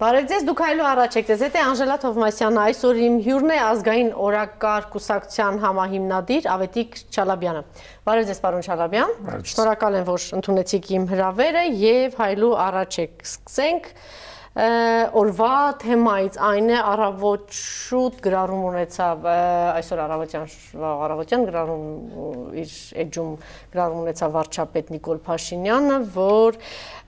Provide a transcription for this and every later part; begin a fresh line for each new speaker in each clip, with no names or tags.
Բարև ձեզ, դուք այլու առաջ եք ձեզ հետ է Անժելա Թովմասյանը, այսօր իմ հյուրն է ազգային օրակարգ կուսակցության համահիմնադիր Ավետիք Չալաբյանը։ Բարև ձեզ, պարոն Չալաբյան։ Շնորհակալ եմ, որ ընդունեցիք իմ հրավերը եւ հայլու առաջ եք։ Սկսենք օրվա թեմայից այն է առավոտ շուտ գրառում ունեցավ այսօր առավոտյան առավոտյան գրառում իր էջում գրառում ունեցավ վարչապետ Նիկոլ Փաշինյանը, որ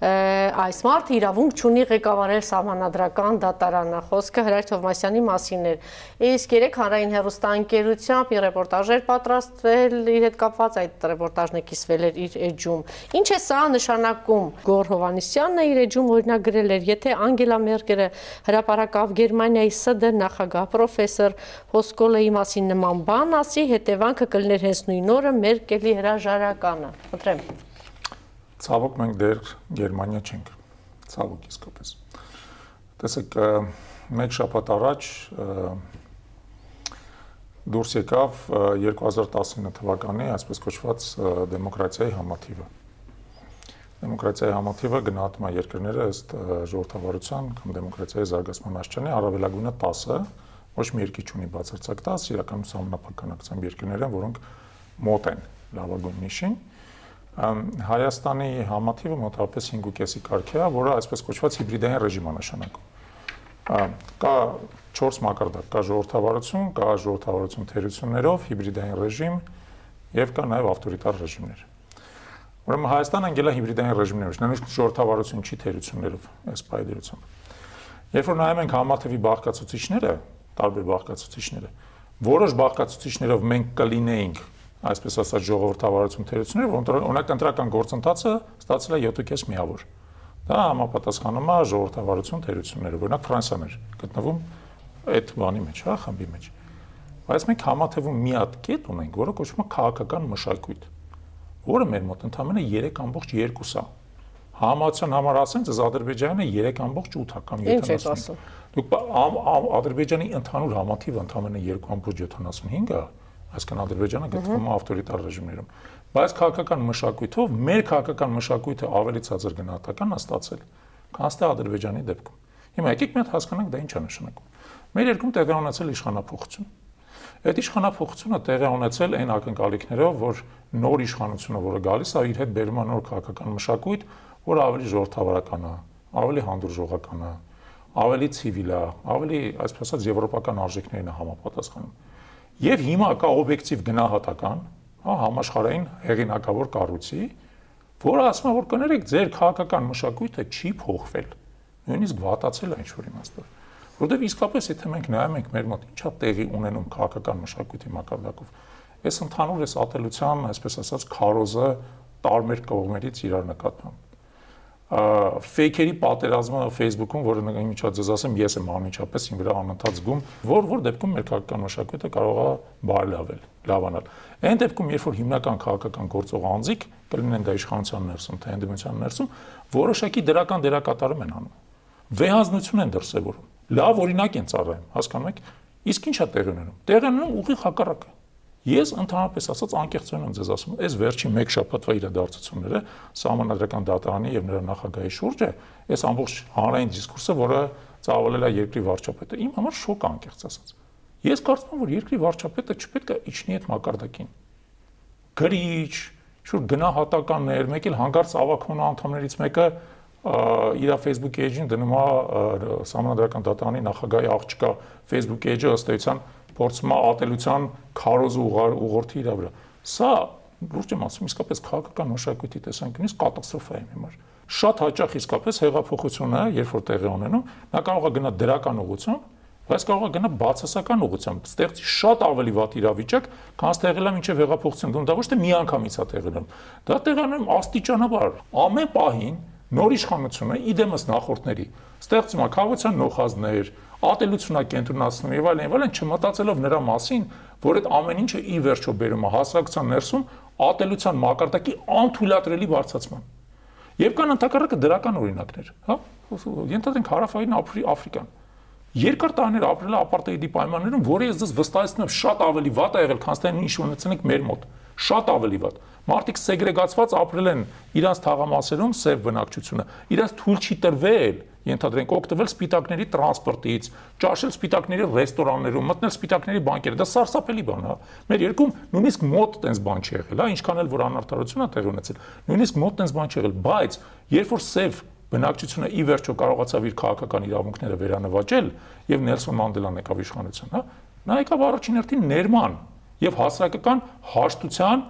այս մարդը իրավունք չունի ղեկավարել սահմանադրական դատարանը։ Խոսքը Հրայր Թովմասյանի մասին էր։ Իսկ երեք հանրային հերոստանգերությամբ իր ռեպորտաժեր պատրաստվել, իր հետ կապված այդ ռեպորտաժն է կիսվել էր իր էջում։ Ինչ է սա նշանակում։ Գոր Հովանիսյանն է իր էջում օրինակ գրել էր, եթե Անգելա Մերկելը հրապարակավ Գերմանիայի ՍԴ նախագահ պրոֆեսոր Հոսկոլեի մասին նման բան ասի, հետևանքը կլներ հենց նույն օրը Մերկելի հրաժարականը։ Խնդրեմ։
Ցավոք մենք դեռ Գերմանիա չենք։ Ցավոք իսկապես։ Տեսեք, մեկ շաբաթ առաջ դուրս եկավ 2019 թվականի այսպես կոչված դեմոկրատիայի համաթիվը։ Դեմոկրատիայի համաթիվը գնահատում է երկրները ըստ ժողովրդավարության կամ դեմոկրատիայի զարգացման աշխարհի առավելագույնը 10-ը, ոչ մի երկիր չունի բացարձակ 10, իրականում համապականակցությամբ երկրներ են, որոնք մոտ են լավագույն նիշին, Հայաստանի համաթիվը մոտավորապես 5.5-ի կարգի է, որը այսպես կոչված հիբրիդային ռեժիմ է նշանակում։ Կա 4 մակարդակ, կա ժողովրդավարություն, կա ժողովրդավարություն թերություններով, հիբրիդային ռեժիմ եւ կա նաեւ ավտորիտար ռեժիմներ։ Ուրեմն Հայաստանը անգել է հիբրիդային ռեժիմներով, նույնիսկ ժողովրդավարություն չի թերություններով այս պայդերությամբ։ Երբ որ նայում ենք համաթվի բաղկացուցիչները, տարբեր բաղկացուցիչները, որոշ բաղկացուցիչներով մենք կլինեինք այսպես ասած ժողովրդավարություն թերությունները, օրինակ ընտրական գործընթացը ստացել է 7.5 միավոր։ Դա համապատասխանում է ժողովրդավարություն թերությունները, օրինակ Ֆրանսիան էր գտնվում այդ բանի մեջ, հա, խմբի մեջ։ Բայց մենք համաթվում մի հատ կետ ունենք, որը կոչվում է քաղաքական մշակույթ, որը մեր մոտ ընդամենը 3.2 է։ Համացան համար ասեն, ձեզ Ադրբեջանը 3.8 կամ 70։
Ինչ եք ասում։
Դուք Ադրբեջանի ընդհանուր համաթիվը ընդամենը 2.75 է, այսքան Ադրբեջանը գտնվում է ավտորիտար ռեժիմներում։ Բայց քաղաքական մշակույթով մեր քաղաքական մշակույթը ավելի ցածր գնահատական է ստացել, քան ստե Ադրբեջանի դեպքում։ Հիմա եկեք հատ հասկանանք դա ինչ է նշանակում։ Մեր երկրում տեղի ունեցել իշխանապողություն։ Այդ իշխանապողությունը տեղի ունեցել այն ակնկալիքներով, որ նոր իշխանությունը, որը գալիս է, իր հետ բերում է նոր քաղաքական մշակույթ, որը ավելի ժողովրդավարական է, ավելի հանդուրժողական է, ավելի ցիվիլ է, ավելի, այսպես ասած, եվրոպական արժեքներին է համապատասխանում Եվ հիմա կա օբյեկտիվ գնահատական, հա, համաշխարհային հեղինակավոր կառույցի, որը ասում է, որ կներեք, ձեր քաղաքական մշակույթը չի փոխվել։ Նույնիսկ վատացել է ինչ-որ իմաստով։ Որտեւ իսկապես եթե մենք նայում ենք մեր մոտ ինչա տեղի ունենում քաղաքական մշակույթի մակարդակով, այս ընդհանուր էս ատելության, այսպես ասած, քարոզը տարբեր կողմերից իրար նկատմամբ ֆեյքերի պատերազմը Facebook-ում, որը ինչա ձեզ ասեմ, ես եմ անմիջապես ին վրա անընդհատ զգում, որ որ դեպքում մեր քաղաքական մշակույթը կարող է բարելավել, լավանալ։ Այն դեպքում, երբ որ հիմնական քաղաքական գործող անձիկ կլինեն դա իշխանության ներսում, թե ընդդիմության ներսում, որոշակի դրական դերակատարում են անում։ Վեհանձնություն են դրսևորում։ Լավ օրինակ են ծառայում, հասկանում եք։ Իսկ ի՞նչ է տեղի ունենում։ Տեղի ունենում ուղիղ հակառակը Ես ընդհանրապես ասած անկեղծորեն եմ ձեզ ասում, այս վերջին 1 շաբաթվա իրադարձությունները համանadrական դատարանի եւ նրա նախագահի շուրջը, այս ամբողջ հանրային դիսկուրսը, որը ծավալել է երկրի վարչապետը, իմ համար շոկ անկեղծ ասած։ Ես կարծում եմ, որ երկրի վարչապետը չպետք է իջնի այդ մակարդակին։ Գրիչ, շուտ գնահատականներ, մեկ էլ հանգարց ավակոնա անդամներից մեկը իր Facebook page-ին դնում է համանadrական դատարանի նախագահի աղջկա Facebook page-ը ըստ էության փորձում է ատելության քարոզ ուղղորդի իր վրա։ Սա լուրջ եմ ասում, իսկապես քաղաքական մշակույթի տեսանկյունից կատաստրոֆա է հիմար։ Շատ հաճախ իսկապես հեղափոխությունը, երբ որ տեղի ունենում, նա կարող է գնա դրական ուղղությամբ, բայց կարող է գնա բացասական ուղղությամբ, ստեղծի շատ ավելի վատ իրավիճակ, քան ստեղել է մինչև հեղափոխություն։ Դա ոչ թե միանգամից է տեղի ունենում։ Դա տեղի ունենում աստիճանաբար։ Ամեն պահին նոր իշխանությունը իդեմս նախորդների ստեղծում է քաղաքացիական նոխազներ, ատելություն է կենտրոնացնում եւ այլն եւ այլն չմտածելով նրա մասին, որ այդ ամեն ինչը ի վերջո բերում է հասարակության ներսում ատելության մակարդակի անթույլատրելի բարձրացման։ Եվ կան ընդհակառակը դրական օրինակներ, հա? Ենթադրենք հարավային Աֆրիկան։ Երկար տարիներ ապրել է ապարտեիդի պայմաններում, որը ես դες վստահեցնում եմ շատ ավելի վատ է եղել, քան թե ինչ ունեցնենք մեր մոտ։ Շատ ավելի վատ։ Մարդիկ սեգրեգացված ապրել են իրանց թաղամասերում սև բնակչությունը։ Իրանց թույլ չի տրվել ենթադրենք օգտվել սպիտակների տրանսպորտից, ճաշել սպիտակների ռեստորաններում, մտնել սպիտակների բանկերը, դա սարսափելի բան է։ Մեր երկում նույնիսկ մոտ տենց բան չի եղել, հա, ինչքան էլ որ անարդարություն է տեղ ունեցել։ Նույնիսկ մոտ տենց բան չի եղել, բայց երբ որ սև բնակչությունը ի վերջո կարողացավ իր քաղաքական իրավունքները վերանվաճել եւ Նելսոն Մանդելան եկավ իշխանության, հա, նա եկավ առաջին հերթին ներման եւ հասարակական հաշտության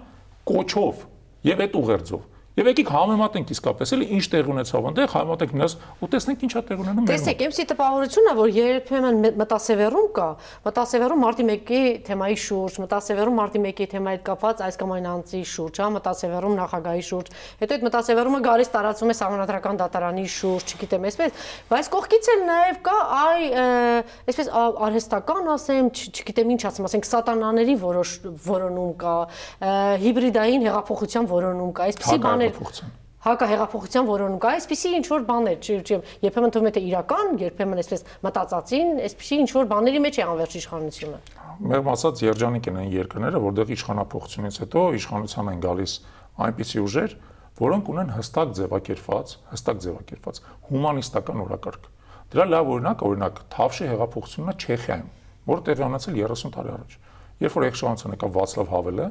կոչով եւ այդ ուղերձով Եվ եկեք համեմատենք իսկապես էլի ինչ տեղ ունեցավ այնտեղ, համեմատենք նրանց ու տեսնենք ինչա տեղ ունենում
Տեսեք, եմսի տպավորությունն է, որ երբեմն մտասևերում կա, մտասևերում մարտի 1-ի թեմայի շուրջ, մտասևերում մարտի 1-ի թեմայի հետ կապված այս կամ այն անձի շուրջ, հա, մտասևերում նախագահի շուրջ։ Հետո այդ մտասևերումը գալիս տարածում է համանadrական դատարանի շուրջ, չգիտեմ, այսպես, բայց կողքից էլ նաև կա այ այսպես արհեստական ասեմ, չգիտեմ ինչ ասեմ, ասենք սատանաների որոշ որոնում կա, հիբրիդային հեղափոխության որոնում կա, այսպեսի բան
հեղափոխության
հակահեղափոխության որոնում կա այսպիսի ինչ որ բաներ, չի, երբեմն թվում է թե իրական, երբեմն այսպես մտածածին, այսպիսի ինչ որ բաների մեջ է անverջ իշխանությունը։
Մեր մասած երջանիկ են այն երկրները, որտեղ իշխանապողությունից հետո իշխանության են գալիս այնպիսի ուժեր, որոնք ունեն հստակ ձևակերպված, հստակ ձևակերպված հումանիստական օրակարգ։ Դրա լավ օրինակ, օրինակ Թավշի հեղափոխությունն է Չեխիայում, որը տեղի ունեցել 30 տարի առաջ։ Երբ որ իշխանության եկավ Վացլավ Հավելը,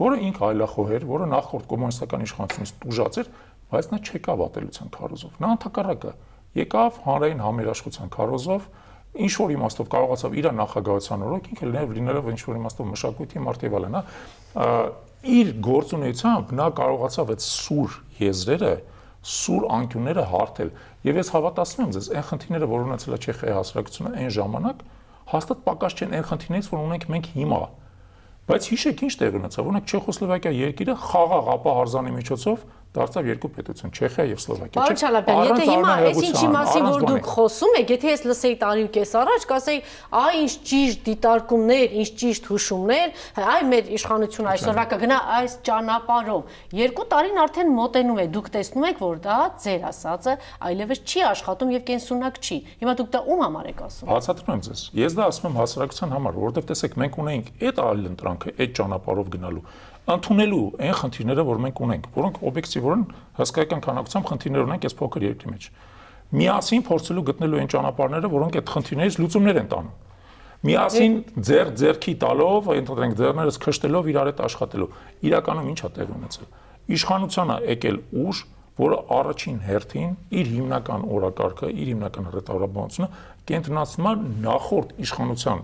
որը ինք այլախոհ էր, որը նախորդ կոմունիստական իշխանությունից տուժած էր, բայց նա չեկավ ատելության քարոզով։ Նա ընդհակառակը եկավ հանրային համերաշխության քարոզով, ինչ որ իմաստով կարողացավ իր նախագահության օրոք ինքը լավ լինելով ինչ որ իմաստով մշակույթի մարտիվալ է, նա իր գործունեությամբ նա կարողացավ այդ սուր եզրերը սուր անկյունները հարթել եւ ես հավատացնում եմ ձեզ այն խնդիրները որ ունեցել է Չեխիայի հասարակությունը այն ժամանակ հաստատ պակաս չեն այն խնդիրներից որ ունենք մենք հիմա Բայց հիշեք ինչ տեղ ունեցավ, օրինակ Չեխոսլովակիա երկիրը խաղաղ ապահարզանի միջոցով դարձավ երկու պետություն՝ Չեխիա եւ Սլովակիա։
Պարոն Չալաբյան, եթե հիմա այս ինչի մասին որ դուք խոսում եք, եթե ես լսեի տարի ու կես առաջ, կասեի, այ ինչ ճիշտ դիտարկումներ, ինչ ճիշտ հուշումներ, այ մեր իշխանությունը այսօրվա կգնա այս ճանապարհով։ Երկու տարին արդեն մոտենում է, դուք տեսնում եք, որ դա ձեր ասածը այլևս չի աշխատում եւ կենսունակ չի։ Հիմա դուք դա ում համար եք ասում։
Բացատրում եմ ձեզ։ Ես դա ասում եմ հասարակության համար, որովհետեւ տեսեք, մենք ունենք այդ այլ ընտրանքը, այդ ճանապարհով գնալու ընդունելու այն խնդիրները, որ մենք ունենք, որոնք օբյեկտիվորեն հսկայական քանակությամբ խնդիրներ ունենք այս փոքր երկրի մեջ։ Միասին փորձելու գտնելու այն ճանապարհները, որոնք այդ խնդիրներից լուծումներ են տանում։ Միասին ձեր ձերքի տալով, ընդհանրենք ձեռներս քշտելով իրար հետ աշխատելու։ Իրականում ի՞նչ է տեղ ունեցել։ Իշխանությանը եկել ուժ, որը առաջին հերթին իր հիմնական օրակարգը, իր հիմնական ռետորաբանությունը կենտրոնացնում է նախորդ իշխանության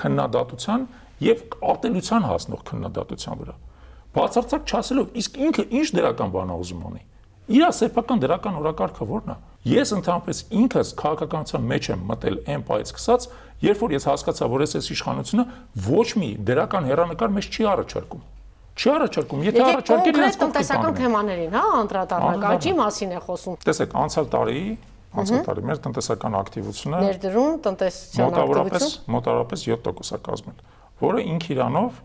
քննադատության եւ արտելության հասնող քննադատության վրա բացարձակ չասելով իսկ ինքը ինչ դրական բան է ուզում անի իր սեփական դրական օրակարգը ո՞րն է ես ընդհանրապես ինքս քաղաքականության մեջ եմ մտել այն պայից սկսած երբ որ ես հասկացա որ ես այս իշխանությունը ոչ մի դրական հերանեկար մեջ չի առաջարկում չի առաջարկում եթե առաջարկել
իրենց տնտեսական թեմաներին հա անդրադառնանք աճի մասին է խոսում
տեսեք անցյալ տարի անցյալ տարի մեր տնտեսական ակտիվությունը
ներդրում տնտեսության
ակտիվություն մոտավորապես մոտավորապես 7% է կազմել որը ինք իրանով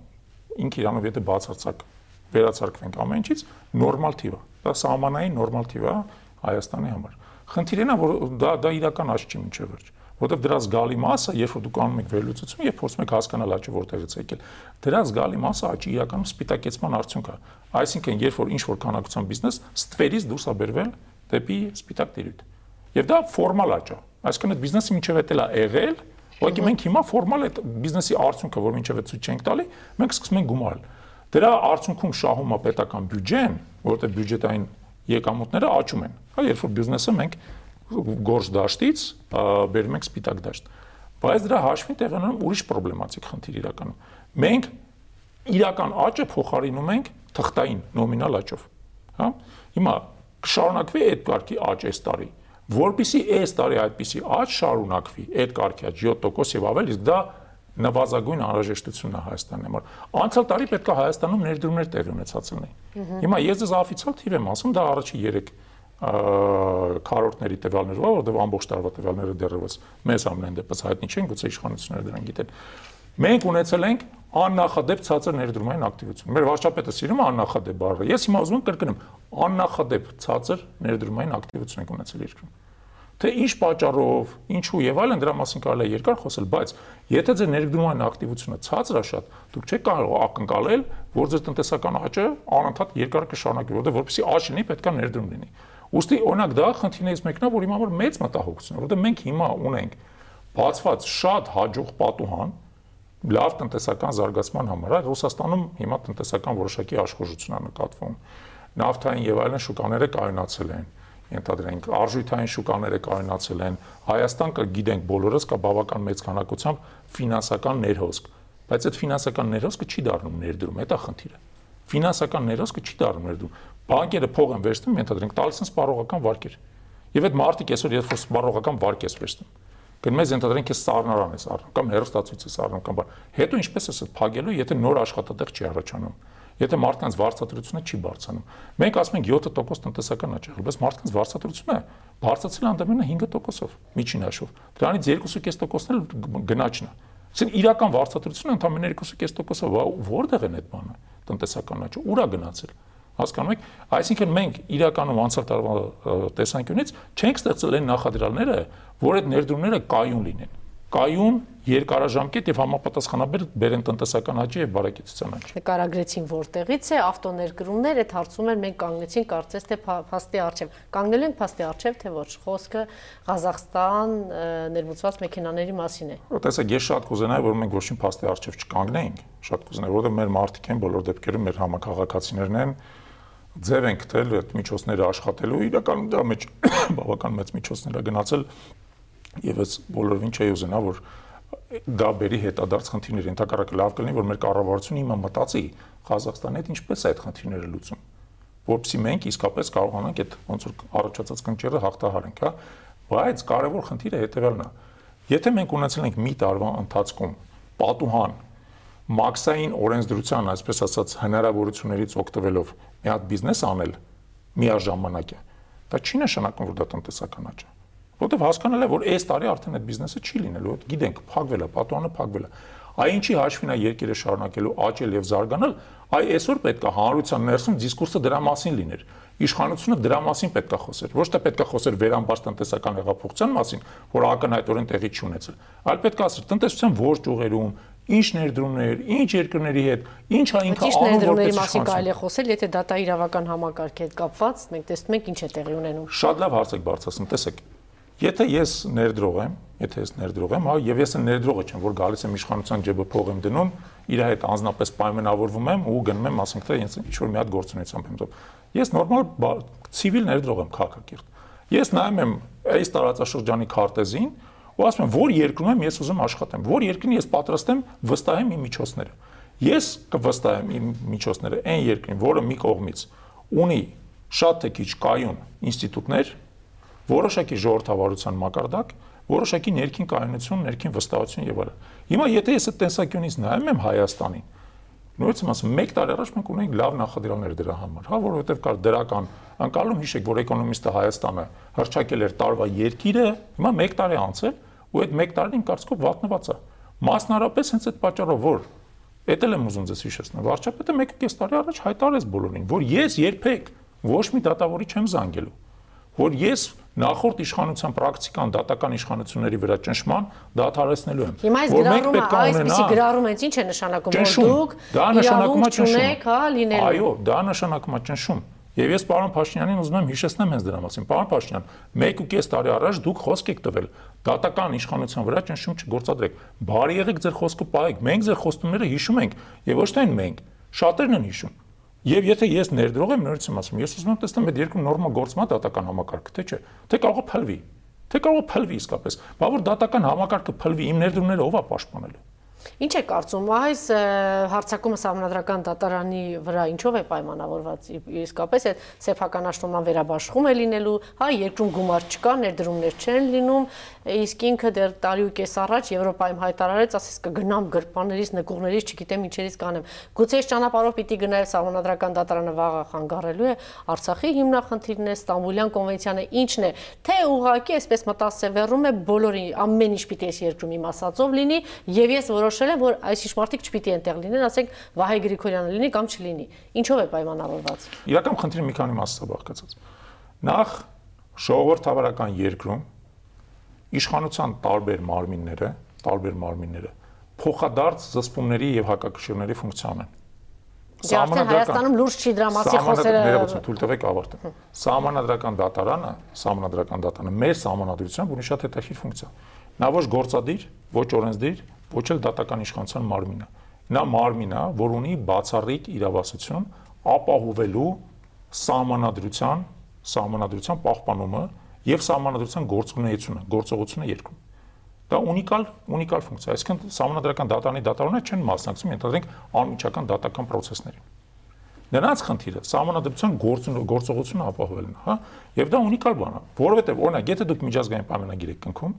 ինք իրանով եթե բացարձակ վերացարկվենք ամեն ինչից նորմալ թիվ է։ Դա սահմանային նորմալ թիվ է Հայաստանի համար։ Խնդիրն է, որ դա դա իրական աճ չի մինչև վերջ որովհետև դրա զգալի մասը, երբ որ դուք անում եք վերլուծություն եւ փորձում եք հասկանալ աճը որտեղից եկել, դրա զգալի մասը աճի իրականում սպիտակեցման արդյունք է։ Այսինքն, երբ որ ինչ որ քանակության բիզնես ստվերից դուրս է բերվել դեպի սպիտակ տիրույթ։ Եվ դա ֆորմալ աճ է։ Այսինքն այդ բիզնեսը էտել է եղել, Ուղղակի մենք հիմա ֆորմալ այդ բիզնեսի արդյունքը, որ մինչև այդ ցույց չենք տալի, մենք սկսում ենք գումարել։ Դրա արդյունքում շահում է պետական բյուջեն, որտեղ բյուջետային եկամուտները աճում են։ Հա երբ որ բիզնեսը մենք գործ դաշտից բերում ենք սպիտակ դաշտ։ Բայց դրա հաշվին տեղանում ուրիշ պրոբլեմատիկ խնդիր իրականում։ Մենք իրական աճը փոխարինում ենք թղթային նոմինալ աճով։ Հա։ Հիմա կշարունակվի այդ կարգի աճ այս տարի որբիսի այս տարի այդպիսի աճ շարունակվի, այդ կարգի աճ 7% եւ ավել, իսկ դա նվազագույն անհրաժեշտությունն է Հայաստանի համար։ Անցյալ տարի պետք է Հայաստանում ներդրումներ տեղի ունեցած լինեին։ Հիմա ես ձեզ օֆիցիալ թիվ եմ ասում, դա առաջի 3 քառորդների տվյալներով, որովհետև ամբողջ տարվա տվյալները դեռևս մեզ ամենայն դեպս հայտնի չեն, գուցե իշխանությունները դրան գիտեն։ Մենք ունեցել ենք աննախադեպ ցածր ներդրումային ակտիվություն։ Մեր վարչապետը սիրում է աննախադեպ բառը։ Ես հիմա ուզում եմ կրկնեմ, աննախադեպ ցածր ներդրումային ակտիվություն ենք ունեցել երկրում։ Թե ինչ պատճառով, ինչու եւ այլն դրա մասին կարելի է երկար խոսել, բայց եթե ձեր ներդրումային ակտիվությունը ցածր է շատ, դուք չեք կարող ակնկալել, որ ձեր տնտեսական աճը անընդհատ երկար կշարունակվի, որովհետեւ որպեսզի աճ լինի, պետք է ներդրում լինի։ Ոստի օրինակ դա խնդիրներից մեկն է, որ իմ համար մեծ մտահոգություն է, որովհետեւ մենք հիմա ունենք բացված շատ հաջող պատուհան լավ տնտեսական զարգացման համար, այլ Ռուսաստանում հիմա տնտեսական որոշակի աշխուժություն է նկատվում։ Նավթային եւ այլն շուկաները կայունացել են ենթադրենք արժույթային շուկաները կայունացել են Հայաստան կա գիտենք բոլորս կա բավական մեծ քանակությամբ ֆինանսական ներհոսք բայց այդ ֆինանսական ներհոսքը չի դառնում ներդրում դա խնդիրը ֆինանսական ներհոսքը չի դառնում ներդրում բանկերը փող են վերցնում ենթադրենք տալիս են սպառողական վարկեր եւ այդ մարտիկ այսօր երբ որ սպառողական վարկ ես վերցնում գնում ես ենթադրենք ես սառնարան ես առնում կամ հերոստացույց ես առնում կամ բան հետո ինչպես ես փակելու եթե նոր աշխատատեղ չի առաջանում եթե մարդկանց վարձատրությունը չի բարձրանում։ Մենք ասում ենք 7% տնտեսական աճ բայց մարդկանց վարձատրությունը բարձրացել է ընդամենը 5%-ով, միջին հաշվով։ Դրանից 2.5%-ն էլ գնաճն է։ Այսինքն իրական վարձատրությունը ընդամենը 2.5%-ով որտեղ են այդ բանը տնտեսական աճը, ուր է գնացել հասկանում եք այսինքն մենք իրականում անցյալ տարվա տեսանկյունից չենք ստեղծել այն նախադրյալները որ այդ ներդրումները կայուն լինեն կայուն երկարաժամկետ եւ համապատասխանաբար բերեն տնտեսական աճի եւ բարեկեցության աճ։
Նկարագրեցին որտեղից է ավտոներկրումներ, այդ հարցում են մենք կանգնեցին կարծես թե փաստի արչեւ։ Կանգնել ենք փաստի արչեւ թե ոչ։ Խոսքը Ղազախստան ներմուծված մեքենաների մասին է։
Տեսեք, ես շատ կուզենայի, որ մենք ոչինչ փաստի արչեւ չկանգնեինք։ Շատ կուզենայի, որովհետեւ մեր մարդիկ են բոլոր դեպքերում մեր համակարգացիներն են ձև են գտել այդ միջոցները աշխատելու իրականում դա մեջ բավական մեծ միջոցներ է գնացել եւ ես բոլորովին չէի ուզենա որ դա բերի հետադարձ խնդիրներ ընդհակառակը լավ կլինի որ մեր կառավարությունը հիմա մտածի Ղազախստանի հետ ինչպես է այդ խնդիրները լուծում որովհետեւ մենք իսկապես կարողանանք այդ ոնց որ առաջացած կնճիռը հաղթահարենք հա բայց կարևոր խնդիրը հետեւյալն է եթե մենք ունեցել ենք մի տարվա ընթացքում պատուհան մաքսային օրենսդրության, այսպես ասած, հնարավորություններից օգտվելով մի հատ բիզնես անել միաժամանակ է։ Դա չի նշանակում, որ դա տնտեսական աճ է որովհետև հասկանալ է, որ այս տարի արդեն այդ բիզնեսը չի լինելու, գիտենք, փակվել է, պատուանը փակվել է։ Այ ինչի հաշվին է երկիրը շարունակելու աճել եւ զարգանալ, այ այսօր պետք է հանրության ներսում դիսկուրսը դրա մասին լիներ։ Իշխանությունը դրա մասին պետք է խոսեր, ոչ թե պետք է խոսեր վերամբարձ տնտեսական հեղափոխության մասին, որ ակնհայտորեն տեղի չի ունեցել, այլ պետք է ասել տնտեսության ողջ ուղերում, ինչ ներդրումներ, ինչ երկրների հետ, ինչ է ինքը
անում որպես մասին կարելի է խոսել, եթե դատա իրավական համակարգի հետ կապված, մենք տեսնում ենք ինչ է տեղի ունենում։
Շատ լավ հարց եք բարձրացնում, տեսեք, Եթե ես ներդրող եմ, եթե ես ներդրող եմ, հա, եւ ես ներդրողը չեմ, որ գալիս եմ իշխանության ջեբը փող եմ դնում, իր հետ անznապես պայմանավորվում եմ ու գնում եմ, ասենք թե ինչ որ մի հատ գործունեությամբ եմ դնում։ Ես նորմալ ցիվիլ ներդրող եմ քաղաքակիրթ։ Ես նայում եմ այս տարածաշրջանի քարտեզին ու ասում եմ, որ երկրում եմ ես ուզում աշխատեմ, որ երկրին ես պատրաստ եմ վստահեմ իմ միջոցները։ Ես կվստահեմ իմ միջոցները այն երկրին, որը մի կողմից ունի շատ թե քիչ կայուն ինստիտուտներ, որոշակի ժողովրդավարության մակարդակ, որոշակի ներքին կայունություն, ներքին վստահություն եւ այլն։ Հիմա եթե ես այդ տեսանկյունից նայում եմ Հայաստանին, նույնիսկ ասում, 1 տարի առաջ մենք ունեինք լավ նախադրյալներ դրա համար, հա, որովհետեւ կար դրական անկալում հիշեք, որ էկոնոմիստը Հայաստանը հրճակել էր տարվա երկիրը, հիմա 1 տարի անցել ու այդ 1 տարին կարծիքով վատնված է։ Մասնարապես հենց այդ պատճառով որ Էդ եմ ուզում ձեզ հիշեցնել։ Վարչապետը 1.5 տարի առաջ հայտարարեց բոլորին, որ ես երբեք ոչ մի դատավորի չեմ զանգելու որ ես նախորդ իշխանության պրակտիկան դատական իշխանությունների վրա ճնշման դադարեցնելու եմ։
Հիմա այս գրառումը, այսպեսի գրառումը ինչ է նշանակում, որ դուք դա նշանակում է ճնշում, հա, լինելու։
Այո, դա նշանակում է ճնշում։ Եվ ես պարոն Փաշինյանին ուզում եմ հիշեցնեմ հենց դրա մասին։ Պարոն Փաշինյան, 1.5 տարի առաջ դուք խոսք եք տվել դատական իշխանության վրա ճնշում չգործադրեք։ Բարի եղեք ձեր խոսքը պահեք։ Մենք ձեր խոստումները հիշում ենք, եւ ոչ թե մենք։ Շատերն են հիշում։ Եվ եթե ես ներդրող եմ, նորից եմ ասում, ես ուզում եմ տեսնել այդ երկրում նորմալ գործում է դատական համակարգը, թե չէ։ Թե կարող է փլվի։ Թե կարող է փլվի իսկապես։ Բա որ դատական համակարգը փլվի, իմ ներդրումները ով է պաշտպանելու։
Ինչ է կարծում, այս հարցակումը համանդրական դատարանի վրա ինչով է պայմանավորված իսկապես այդ սեփականաշնորհման վերաբաշխում է լինելու, հա, երկրում գումար չկա, ներդրումներ չեն լինում, իսկ ինքը դեռ տարի ու կես առաջ Եվրոպայում հայտարարեց, ասես կգնամ գրպաններից, նկուղներից, չգիտեմ ինչերից կանեմ։ Գուցե այս ճանապարհով պիտի գնալ համանդրական դատարանը վաղը խանգարելու է Արցախի հիմնախնդիրն է, Ստամբուլյան կոնվենցիան է, ինչն է, թե ուղղակի այսպես մտածեվեռում է բոլորի ամեն ինչ պիտի այս երկրում իմ ասածով լինի եւ ես որոշել են, որ այս իշմարտիկ չպիտի այնտեղ լինեն, ասենք Վահե Գրիգորյանը լինի կամ չլինի։ Ինչով է պայմանավորված։
Իրական խնդիրը մի քանի մասից է բաղկացած։ Նախ ժողովրդավարական երկրում իշխանության տարբեր մարմինները, տարբեր մարմինները փոխադարձ զսպումների եւ հակակշիռների ֆունկցիա ունեն։
Դե արդեն Հայաստանում լուրջ չի դրա մասի խոսերը։
Ներողություն, թույլ տվեք ավարտեմ։ Սահմանադրական դատարանը, սահմանադրական դատարանը մեր սահմանադրությամբ ունի շատ հետաքրքիր ֆունկցիա։ Նա ոչ գործադիր, ոչ օրենսդիր, ոչ էլ դատական իշխանության մարմին է։ Նա մարմին է, որ ունի բացառիկ իրավասություն ապահովելու սահմանադրության, սահմանադրության պահպանումը եւ սահմանադրության գործունեությունը, գործողությունը երկրում։ Դա ունիկալ ունիկալ ֆունկցիա, այսինքն սահմանադրական դատարանի դատարանները չեն մասնակցում ենթադրենք անմիջական դատական process-ներին։ Նրանց խնդիրը սահմանադրության գործողությունը ապահովելն է, հա, եւ դա ունիկալ բան է, որովհետեւ օրինակ, եթե դուք միջազգային պայմանագիր եք կնքում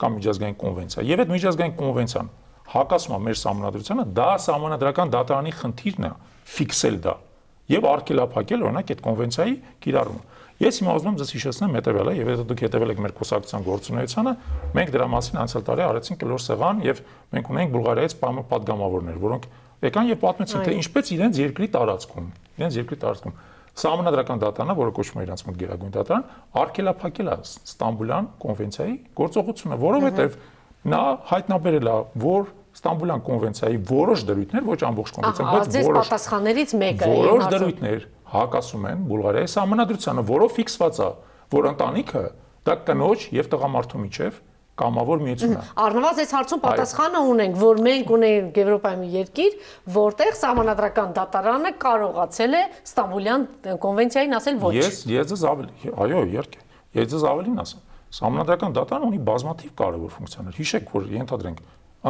կամ միջազգային կոնվենցիա, եւ այդ միջազգային կոնվենցիան հակասում է մեր սահմանադրությանը, դա սահմանադրական դատարանի խնդիրն է ֆիքսել դա եւ արգելափակել օրինակ այդ կոնվենցիայի կիրառումը։ Ես հիմա ուզում եմ ձեզ հիշեցնեմ հետեւելը եւ եթե դուք հետեւել եք մեր կուսակցության գործունեությանը, մենք դրա մասին անցյալ տարի արեցինք կլոր սեղան եւ մենք ունենք Բուլղարիայից պատգամավորներ, որոնք եկան եւ պատմեցին թե ինչպես իրենց երկրի տարածքում, իրենց երկրի տարածքում Սահմանադրական դատարանը, որը կոչվում է իրանց մոտ Գերագույն դատարան, արգելափակել է Ստամբուլյան կոնվենցիայի գործողությունը, որովհետեւ նա հայտնաբերել է, որ Ստամբուլյան կոնվենցիայի որոշ դրույթներ, ոչ ամբողջ կոնվենցիա,
բայց որոշ պատասխաններից մեկը
որոշ դրույթներ հակասում են Բուլղարիայի սահմանադրությանը, որով ֆիքսված է, որ ընտանիքը դա կնոջ եւ տղամարդու միջև կամավոր միություն է։
Առնվազն այս հարցում պատասխանը ունենք, որ մենք ունենք Եվրոպայի մի երկիր, որտեղ սահմանադրական դատարանը կարողացել է Ստամբուլյան կոնվենցիային ասել ոչ։
Ես ես ձեզ ավելի, այո, իհարկե։ Ես ձեզ ավելին ասեմ։ Սահմանադրական դատարանը ունի բազմաթիվ կարևոր ֆունկցիաներ։ Հիշեք, որ ենթադրենք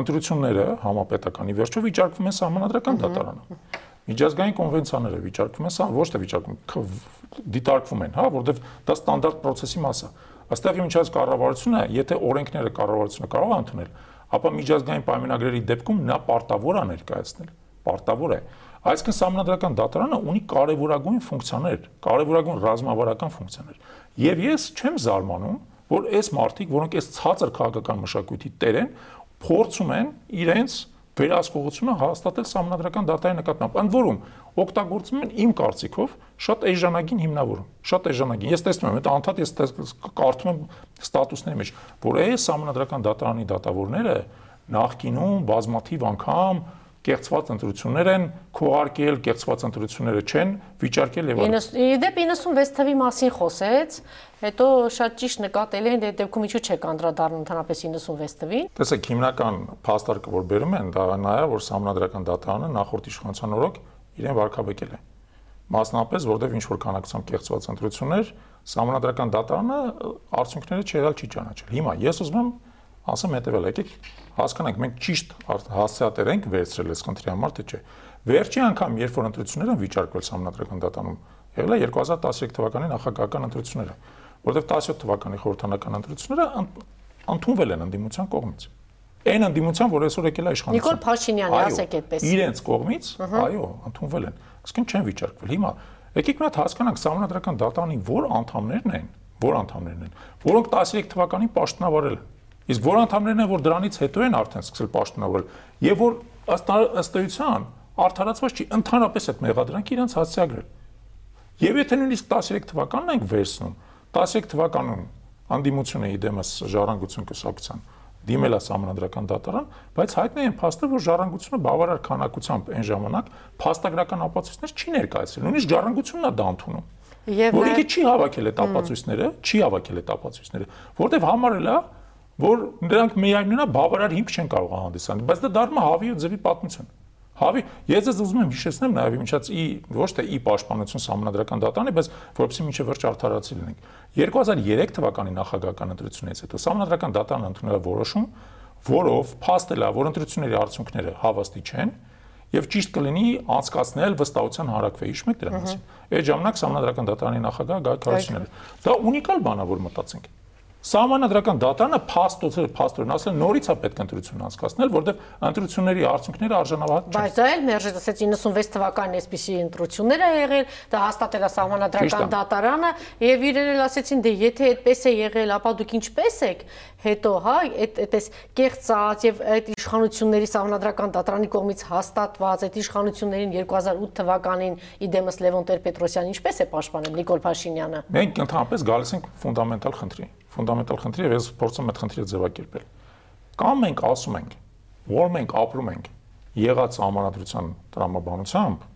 ընտրությունները համապետականի վերջով վիճարկվում են սահմանադրական դատարանում։ Միջազգային կոնվենցիաները վիճարկվում են, ոչ թե վիճարկվում, դիտարկվում են, հա, որովհետև դա ստանդարտ process-ի մաս է։ Աստեղի միջազգային կառավարությունը, եթե օրենքները կառավարությունը կարող է ընդունել, ապա միջազգային պայմանագրերի դեպքում նա պարտավոր է ներկայացնել։ Պարտավոր է։ Այսինքն սահմանադրական դատարանը ունի կարևորագույն ֆունկցիաներ, կարևորագույն ռազմավարական ֆունկցիաներ։ Եվ ես չեմ զարմանում, որ այս մարտիկ, որոնք այս ցածր քաղաքական մշակույթի տեր են, փորձում են իրենց վերահսկողությունը հաստատել համանդրական դատայի նկատմամբ։ Ընդ որում, օգտագործում են իմ կարծիքով շատ էժանագին հիմնավորում, շատ էժանագին։ Ես տեսնում եմ, այդ անդադ ես կարդում եմ ստատուսների մեջ, որ այս համանդրական դատարանի դատավորները նախկինում բազմաթիվ անգամ կեղծված ընտրություններ են քողարկել, կեղծված ընտրությունները չեն վիճարկել եւ
այլն։ Իդեպ 96 թվի մասին խոսեց, հետո շատ ճիշտ նկատել են դե դեպքում ինչու չեք անդրադառնում ընդհանրապես 96 թվին։
Տեսեք, հիմնական փաստարկը որ բերում են, դա նա է, որ համանդրական դատարանը նախորդ իշխանության օրոք իրեն վարկաբեկել է։ Մասնապես, որտեղ ինչ որ քանակությամբ կեղծված ընտրություններ, համանդրական դատարանը արդյունքները չեղալ չի ճանաչել։ Հիմա ես ուզում եմ ասեմ հետեւել, եկեք հասկանանք, մենք ճիշտ հասցեատեր ենք վերցրել այս խնդրի համար, թե չէ։ Վերջի անգամ, երբ որ ընտրություններ են վիճարկվել համանդրական դատանում, եղել է 2013 թվականի նախագահական ընտրությունները, որովհետև 17 թվականի խորհրդանական ընտրությունները ընդունվել են ընդդիմության կողմից։ Այն ընդդիմության, որ այսօր եկել է իշխանություն։
Նիկոլ Փաշինյանի, ասեք այդպես։
Իրենց կողմից, այո, ընդունվել են։ Իսկն չեն վիճարկվել։ Հիմա եկեք մի հատ հասկանանք, համանդրական դատարանի որ անդամներն են, որ անդամներն են, որոնք 13 թվականին պաշտոնավարել են Իսկ որ անդամներն են, որ դրանից հետո են արդեն սկսել պաշտոնավորել, եւ որ ըստ ըստ էության արդարացված չի ընդհանրապես այդ մեղադրանքը իրանց հասցեագրել։ Եվ եթե նույնիսկ 13 թվականն ենք վերցնում, 13 թվականում անդիմությունը իդեմս ժառանգություն կուսակցության դիմել է համանդրական դատարան, բայց հայտնի են փաստը, որ ժառանգությունը բավարար քանակությամբ այն ժամանակ փաստագրական ապացույցներ չի ներկայացրել։ Նույնիսկ ժառանգությունն է դա ընդունում։ Եվ որ ինքը չի հավաքել այդ ապացույցները, չի հավաքել այդ ապացույցները, որտեվ համարել է, որ նրանք միայնունա բավարար հիմք չեն կարող հանդիսանալ, բայց դա դառնում է հավի ու ձվի պատմություն։ Հավի, ես ես ուզում եմ հիշեցնեմ նաև իմիջած ի ոչ թե ի պաշտպանություն համանդրական դատանի, բայց որովհետեւ ինչը վերջ արդարացի լինենք։ 2003 թվականի նախագահական ընտրությունից հետո համանդրական դատանը ընդունել է որոշում, որով փաստել է, որ ընտրությունների արդյունքները հավաստի չեն եւ ճիշտ կլինի անցկացնել վստահության հարակվե հիշում եք դրա մասին։ Այդ ժամանակ համանդրական դատարանի նախագահ Գայ Քարոսյանն էր։ Դա ունիկալ բան է, որ մտածենք։ Սահմանադրական դատանը փաստոցը փաստորեն ասել նորից է պետք ընտրություն անցկացնել, որտեղ ընտրությունների արդյունքները արժանավատ չեն։
Բայց դա էլ մերժեց, ասեց 96 թվականին այսպիսի ընտրություններ է եղել, դա հաստատել է սահմանադրական դատարանը եւ իրեն էլ ասեցին, դե եթե այդպես է եղել, ապա դուք ինչպես եք հետո, հա, այդ այդպես կեղծած եւ այդ իշխանությունների սահմանադրական դատարանի կողմից հաստատված այդ իշխանություններին 2008 թվականին իդեմս Լևոն Տեր-Պետրոսյանը ինչպես է պաշտպանել Նիկոլ Փաշինյանը։
Մենք ընդհանրապես գալիս ենք ֆունդամենտալ խնդրի ֆունդամենտալ խնդրի եւ ես փորձում եմ այդ խնդիրը ձևակերպել։ Կամ մենք ասում ենք, որ մենք ապրում ենք եղած համանadrության տրամաբանությամբ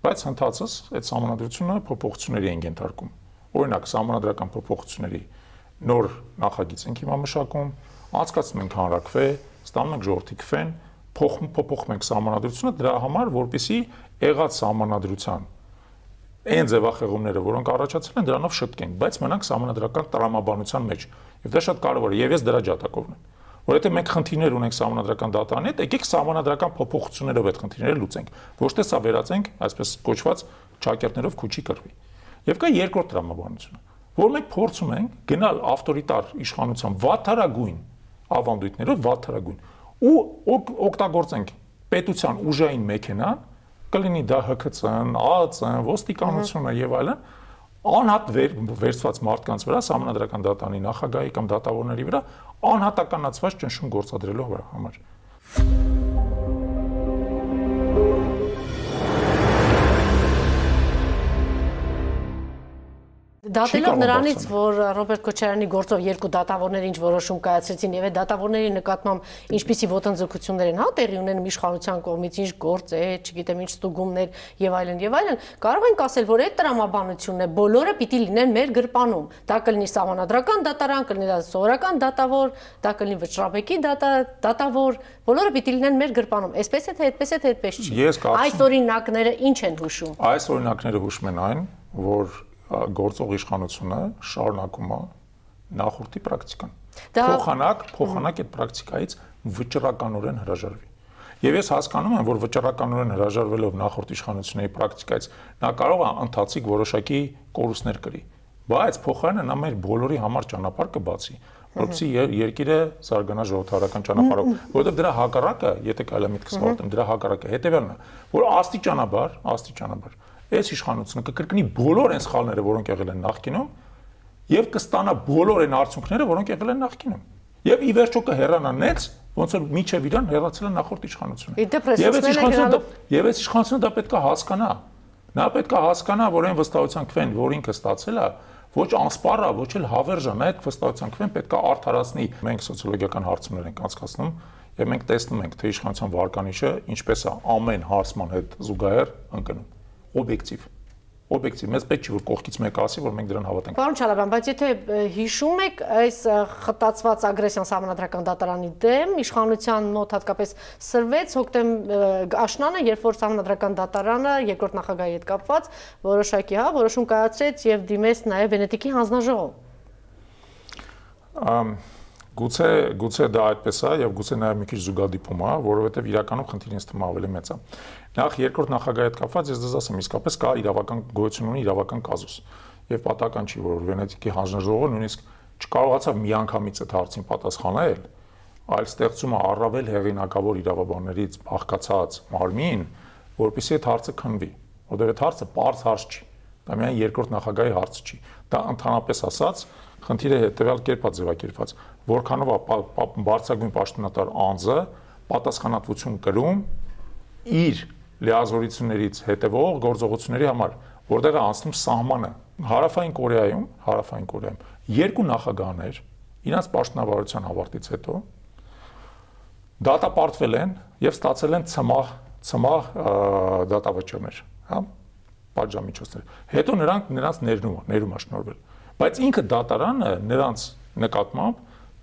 բայց հնդածս այդ համանadrությունը փոփոխությունների են ենթարկում։ Օրինակ, համանadrական փոփոխությունների նոր նախագիծ ենք հիմա մշակում, անցկացնում ենք հանրակրվե, ստանում ենք ժողովրդի քվեն, փոխում փոփոխում ենք համանadrությունը դրա համար, որպիսի եղած համանadrության այն ձևախեղումները, որոնք առաջացել են, դրանով շտկենք, բայց մնանք համանadrական տրամաբանության մեջ։ Եվ դա շատ կարևոր է, եւ ես դրա ջատակովն եմ որ եթե մենք խնդիրներ ունենք համանadrական դատանի հետ, եկեք համանadrական փոփոխություններով այդ խնդիրները լուծենք։ Ոչ թե սա վերածենք, այսպես կոչված ճակերտներով քուչի կրվի։ Եվ կա երկրորդ տրամաբանությունը, որ մենք փորձում ենք գնալ ավտորիտար իշխանության վատթարագույն ավանդույթներով վատթարագույն ու օգտագործենք պետության ուժային մեքենան, կլինի դա ՀԿՑ-ն, ԱԱՑ-ն, ոստիկանությունը եւ այլն, անհատ վեր, վերցված մարդկանց վրա, համանդրական դատանի նախագահի կամ դատավորների վրա անհատականացված ճնշում գործադրելով համար։
Դատելով նրանից, որ Ռոբերտ Քոչարյանի գործով երկու դատավորներ ինչ որոշում կայացրեցին եւ այդ դատավորների նկատմամբ ինչպիսի ոտնձգություններ են հա տեղի ունենում իշխանության կողմից, ինչ գործ է, չգիտեմ ինչ ստուգումներ եւ այլն եւ այլն, կարող ենք ասել, որ այդ տրամաբանությունն է, բոլորը պիտի լինեն մեր գրպանում։ Դա կլինի սահմանադրական դատարան, կլինի սովորական դատավոր, դա կլինի վճռաբեկի դատա, դատավոր, բոլորը պիտի լինեն մեր գրպանում։ Այսպես է թե այդպես է թե այդպես չի։ Այս օրինակները ինչ են հուշում։
Այս օրինակները հուշում են այն, որ գործող իշխանությունը շարունակում է նախորդի պրակտիկան։ Դա փոխանակ, փոխանակ այդ պրակտիկայից վճռականորեն հրաժարվի։ Եվ ես հասկանում եմ, որ վճռականորեն հրաժարվելով նախորդ իշխանությունների պրակտիկայից նա կարող է ընթացիկ որոշակի կորուստներ կրի, բայց փոխարենը նա մեր բոլորի համար ճանապարհ կբացի, որովհետեւ երկիրը զարգանա ժողովրդական ճանապարհով, որովհետեւ դրա հակառակը, եթե կարելի է միտքս հաղորդեմ, դրա հակառակը հետեւյալն է, որ աստիճանաբար, աստիճանաբար այս իշխանությունը կկրկնի բոլոր այն սխալները, որոնք եղել են նախկինում, եւ կստանա բոլոր այն արդյունքները, որոնք եղել են նախկինում։ Եվ ի վերջո կհեռանա նեց, ոնց որ միջև իրան հեռացել է նախորդ իշխանությունը։
Եվ այս իշխանությունը
եւ այս իշխանությունը դա պետք է հասկանա։ Նա պետք է հասկանա, որ այն վստահության քվեն, որ ինքը ստացել է, ոչ անսպառ է, ոչ էլ հավերժ է, այդ վստահության քվեն պետք է արդարացնի։ Մենք սոցիոլոգիական հարցումներ ենք անցկացնում եւ մենք տեսնում ենք, թե իշխանության վարկանիշը ինչպես է ամեն հարցման հետ զուգահեռ ընկնում օբյեկտիվ օբյեկտիվ մեզ պետք չի որ կողքից մեկը ասի որ մենք դրան հավատենք
Պարոն Չալաբյան բայց եթե հիշում եք այս խտացված ագրեսիան համանդրական դատարանի դեմ իշխանության մոտ հատկապես սրվեց հոկտեմ աշնանը երբ որ համանդրական դատարանը երկրորդ նախագահի հետ կապված որոշակի հա որոշում կայացրեց եւ դիմեց նաեւ վենետիկի հանձնաժողով
Ամ Գուցե գուցե դա այդպես է եւ գուցե նաեւ մի քիչ զուգադիպում է, որովհետեւ իրականում խնդիրը ինձ թվում ավելի մեծ է։ Նախ երկրորդ նախագահի հետ կապված ես դες ասեմ, իսկապես կա իրավական գոյություն ունի իրավական կազուս։ Եվ պատական չի, որ Վենետիկի հանձնաժողովը նույնիսկ չկարողացավ միանգամից այդ հարցին պատասխանել, այլ ստեղծում է առավել հեղինակավոր իրավաբաններից բաղկացած մարմին, որովհետեւ այդ հարցը քննվի։ Որտեղ այդ հարցը པարզ հարց չի։ Դա միայն երկրորդ նախագահի հարց չի։ Դա ընդհանրապես ասած խնդիրը հետևյալ կերպ է ձևակերպված որքանով բարձրագույն պաշտոնատար անձը պատասխանատվություն կրում իր լիազորություններից հետևող գործողությունների համար, որտեղ է անցնում սահմանը։ Հարավային Կորեայում, Հարավային Կորեայում երկու նախագահներ իրանց պաշտոնավարության ավարտից հետո դատապարտվել են եւ ստացել են ցմահ ցմահ դատավճիռներ, հա, պատժամիջոցներ։ Հետո նրանք նրանց ներնում ներում աշնորվել։ Բայց ինքը դատարանը նրանց նկատմամբ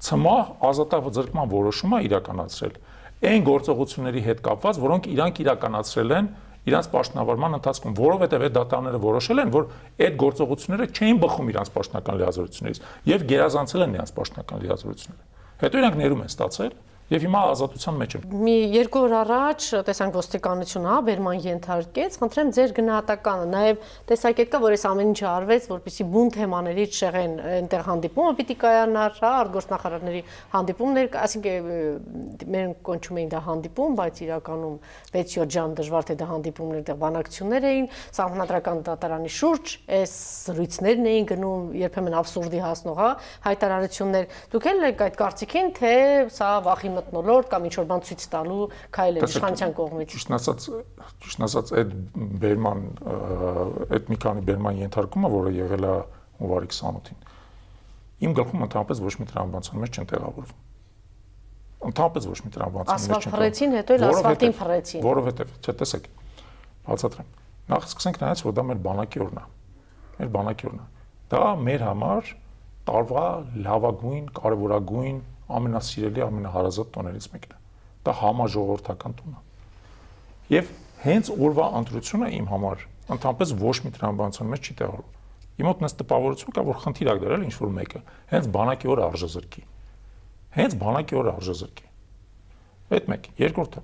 ցմահ ազատազրկման որոշումը իրականացրել այն գործողությունների հետ կապված, որոնք իրանք իրականացրել են իրանց պաշտոնավարման ընթացքում, որովհետև այդ դատարանները որոշել են, որ այդ գործողությունները չէին բխում իրանց պաշտոնական լիազորություններից եւ գերազանցել են իրանց պաշտոնական լիազորությունները։ Հետո իրանք ներում են ստացել Եվ հիմա ազատության մեջ եմ։
Մի երկու օր առաջ տեսանք ոստիկանությունը, հա, բերման ենթարկեց, խնդրեմ ձեր գնահատականը, նաև տեսակետ կա, որ այս ամեն ինչը արվեց, որպեսի բուն թեմաներից շեղեն այնտեղ հանդիպումը պիտի կայանար, հա, արտգործնախարարների հանդիպումներ, ասինքն մեր կոնչում էին դա հանդիպում, բայց իրականում 6-7 ժամ դժվար թե դա հանդիպումներ դեղ բանակցություններ էին, սահմանադրական դատարանի շուրջ այս զրույցներն էին գնում, երբեմն абսուրդի հասնող, հա, հայտարարություններ։ Դուք էլ եք այդ կարծիքին, թե սա վախի մտնոլորտ կամ ինչ որ բան ցույց տալու քայլ է իշխանության կողմից։
Ճիշտ ասած, ճիշտ ասած այդ բերման այդ մի քանի բերման ենթարկումը, որը եղել է հունվարի 28-ին։ Իմ գլխում ընդհանրապես ոչ մի տրամաբանության մեջ չեն տեղավորվում ընդհանրապես ոչ մի տրամաբանության մեջ չեն։
Ասֆալտ փռեցին, հետո էլ ասֆալտին փռեցին։
Որովհետև, չէ, տեսեք, բացատրեմ։ նախ սկսենք նայած, որ դա մեր բանակի օրն է։ Մեր բանակի օրն է։ Դա մեր համար տարվա լավագույն, կարևորագույն, ամենասիրելի, ամենահարազատ տոներից մեկն է։ Դա համաժողովրդական տուն է։ Եվ հենց օրվա ընտրությունը իմ համար ընդհանրապես ոչ մի տրամաբանության մեջ չի տեղավորվում։ Իմ մոտ նես տպավորություն կա, որ խնդիր ա դրել ինչ որ մեկը, հենց բանակի օրը արժեզրկի։ Հենց բանակի օրը արժեզրկի։ Այդ մեկ, երկրորդը։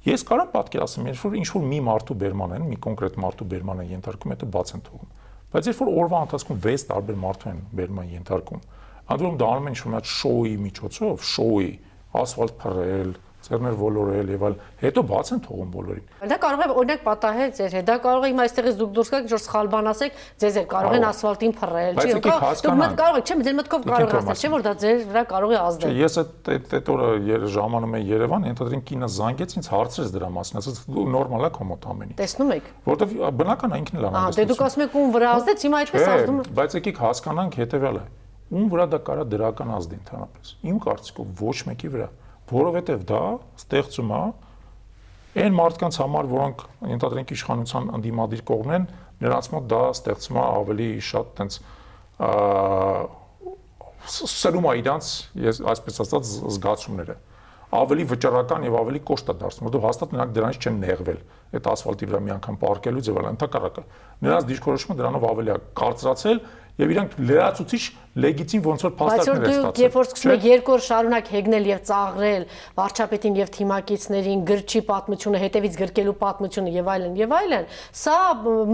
Ես կարող պատկերացնեմ, երբ որ ինչ որ մի մարդու բերման են, մի կոնկրետ մարդու բերման են ենթարկում, դա բաց են թողում։ Բայց երբ որ օրվա ընթացքում 6 տարբեր մարդու են բերման ենթարկում, անդրում դա անում են ինչ որ մի հատ շոուի միջոցով, շոուի, ասֆալտ փռել, ձեռներ ոլորել եւ այլ, հետո բաց են թողում բոլորին։
Դա կարող է օրինակ պատահել ձեր հետ։ Դա կարող է հիմա այստեղից դուք դուրս գաք, ինչ-որ սխալ բան ասեք, ձեզ էլ կարող են ասֆալտին փռել,
չի։
Դուք մտ կարող եք, չէ՞, ձեր մտքով կարող ասել, չէ՞ որ դա ձեր վրա կարող է ազդել։
Ես այդ այդ օրը ժամանում եմ Երևան, ենթադրին կինը զանգեց ինձ հարցրեց դրա մասին, ասաց նորմալ է քո մոտ ամեն ինչ։
Տեսնում եք։
Որտեվ բնական է ինքն էլ
անհանգստություն։ Ահա, դե դուք ասում եք ում վրա ազդեց, հիմա այդպես ազդում։
Բայց եկեք հասկանանք հետեւյալը։ Ում վրա դա կարա դրական ազդի ընդհանրապես։ Իմ կարծիքով ոչ մեկի վրա որովհետև դա ստեղծում է այն մարդկանց համար, որոնք ենթադրենք իշխանության ընդդիմադիր կողմն են, նրանց մոտ դա ստեղծում է ավելի շատ տենց սրում է իրանց, ես այսպես ասած, զգացումները ավելի վճռական եւ ավելի կոշտ է դարձնում, որովհետեւ հաստատ նրանք դրանից չեն նեղվել այդ ասֆալտի վրա մի անգամ պարկելուց եւ այլն, ընդհակառակը։ Նրանց դիրքորոշումը դրանով ավելի է կարծրացել եւ իրանք լրացուցիչ լեգիտիմ ոնց որ
փաստարկներ են ստացել։ Բայց երբ որ սկսում եք երկու օր շարունակ հեգնել եւ ծաղրել վարչապետին եւ թիմակիցներին, գրչի պատմությունը, հետևից գրկելու պատմությունը եւ այլն եւ այլն, սա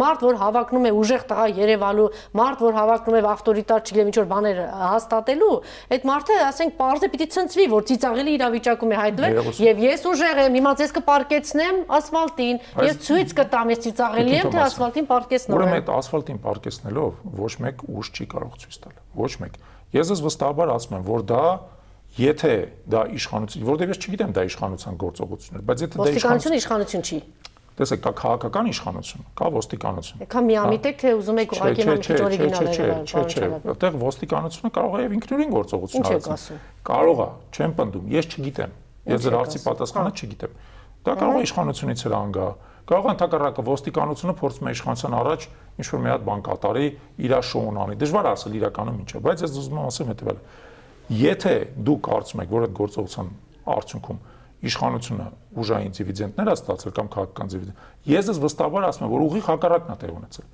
մարդ որ հավակնում է ուժեղ տղա Երևալու, մարդ որ հավակնում է ավտորիտար, չգիտեմ ինչ որ բաներ հաստատելու, այդ մարդը, ասենք, parze պիտի ցնցվի, որ ծիծաղելի իրավիճակում է հայտնվել եւ ես ուժեղ եմ, հիմա ձեզ կպարկեցնեմ ասֆալտին, ես ցույց կտամ, ես ծիծաղելի եմ, թե ասֆալտին պարկեցնեմ։
Ուրեմն այդ ասֆալտին պարկեցնելով ոչ մեկ ուժ չի կարող ցույց տալ ոչ մեկ։ Ես ես վստահաբար ասում եմ, որ դա եթե դա իշխանություն, որտեղ ես չգիտեմ դա իշխանության գործողություններ, բայց եթե
դա իշխանությունը իշխանություն չի։
Տեսեք, կա քաղաքական իշխանություն, կա ոստիկանություն։
Եկա միամիտ եք թե ուզում եք ուղղակի մի քիչ օրիգինալներ
գալ։ Չէ, չէ, այդտեղ ոստիկանությունը կարող է եւ ինքնուրույն գործողություն արել։ Կարող է, չեմ պնդում, ես չգիտեմ։ Ես դրա հարցի պատասխանը չգիտեմ։ Դա կարող է իշխանությունից հրան գա, կարող է ընդհակառակը ոստիկանությունը փորձում է իշխանության առաջ ինչ որ մի հատ բան կատարի, իր շոուն անի։ Դժվար ասել իրականում ինչ է, բայց ես ուզում եմ ասեմ հետեւել։ Եթե դուք կարծում եք, որ այդ գործողության արդյունքում իշխանությունը ուժային դիվիդենտներ է ստացել կամ քաղաքական դիվիդենտ, ես ես վստահաբար ասում եմ, որ ուղիղ հակառակն է տեղ ունեցել։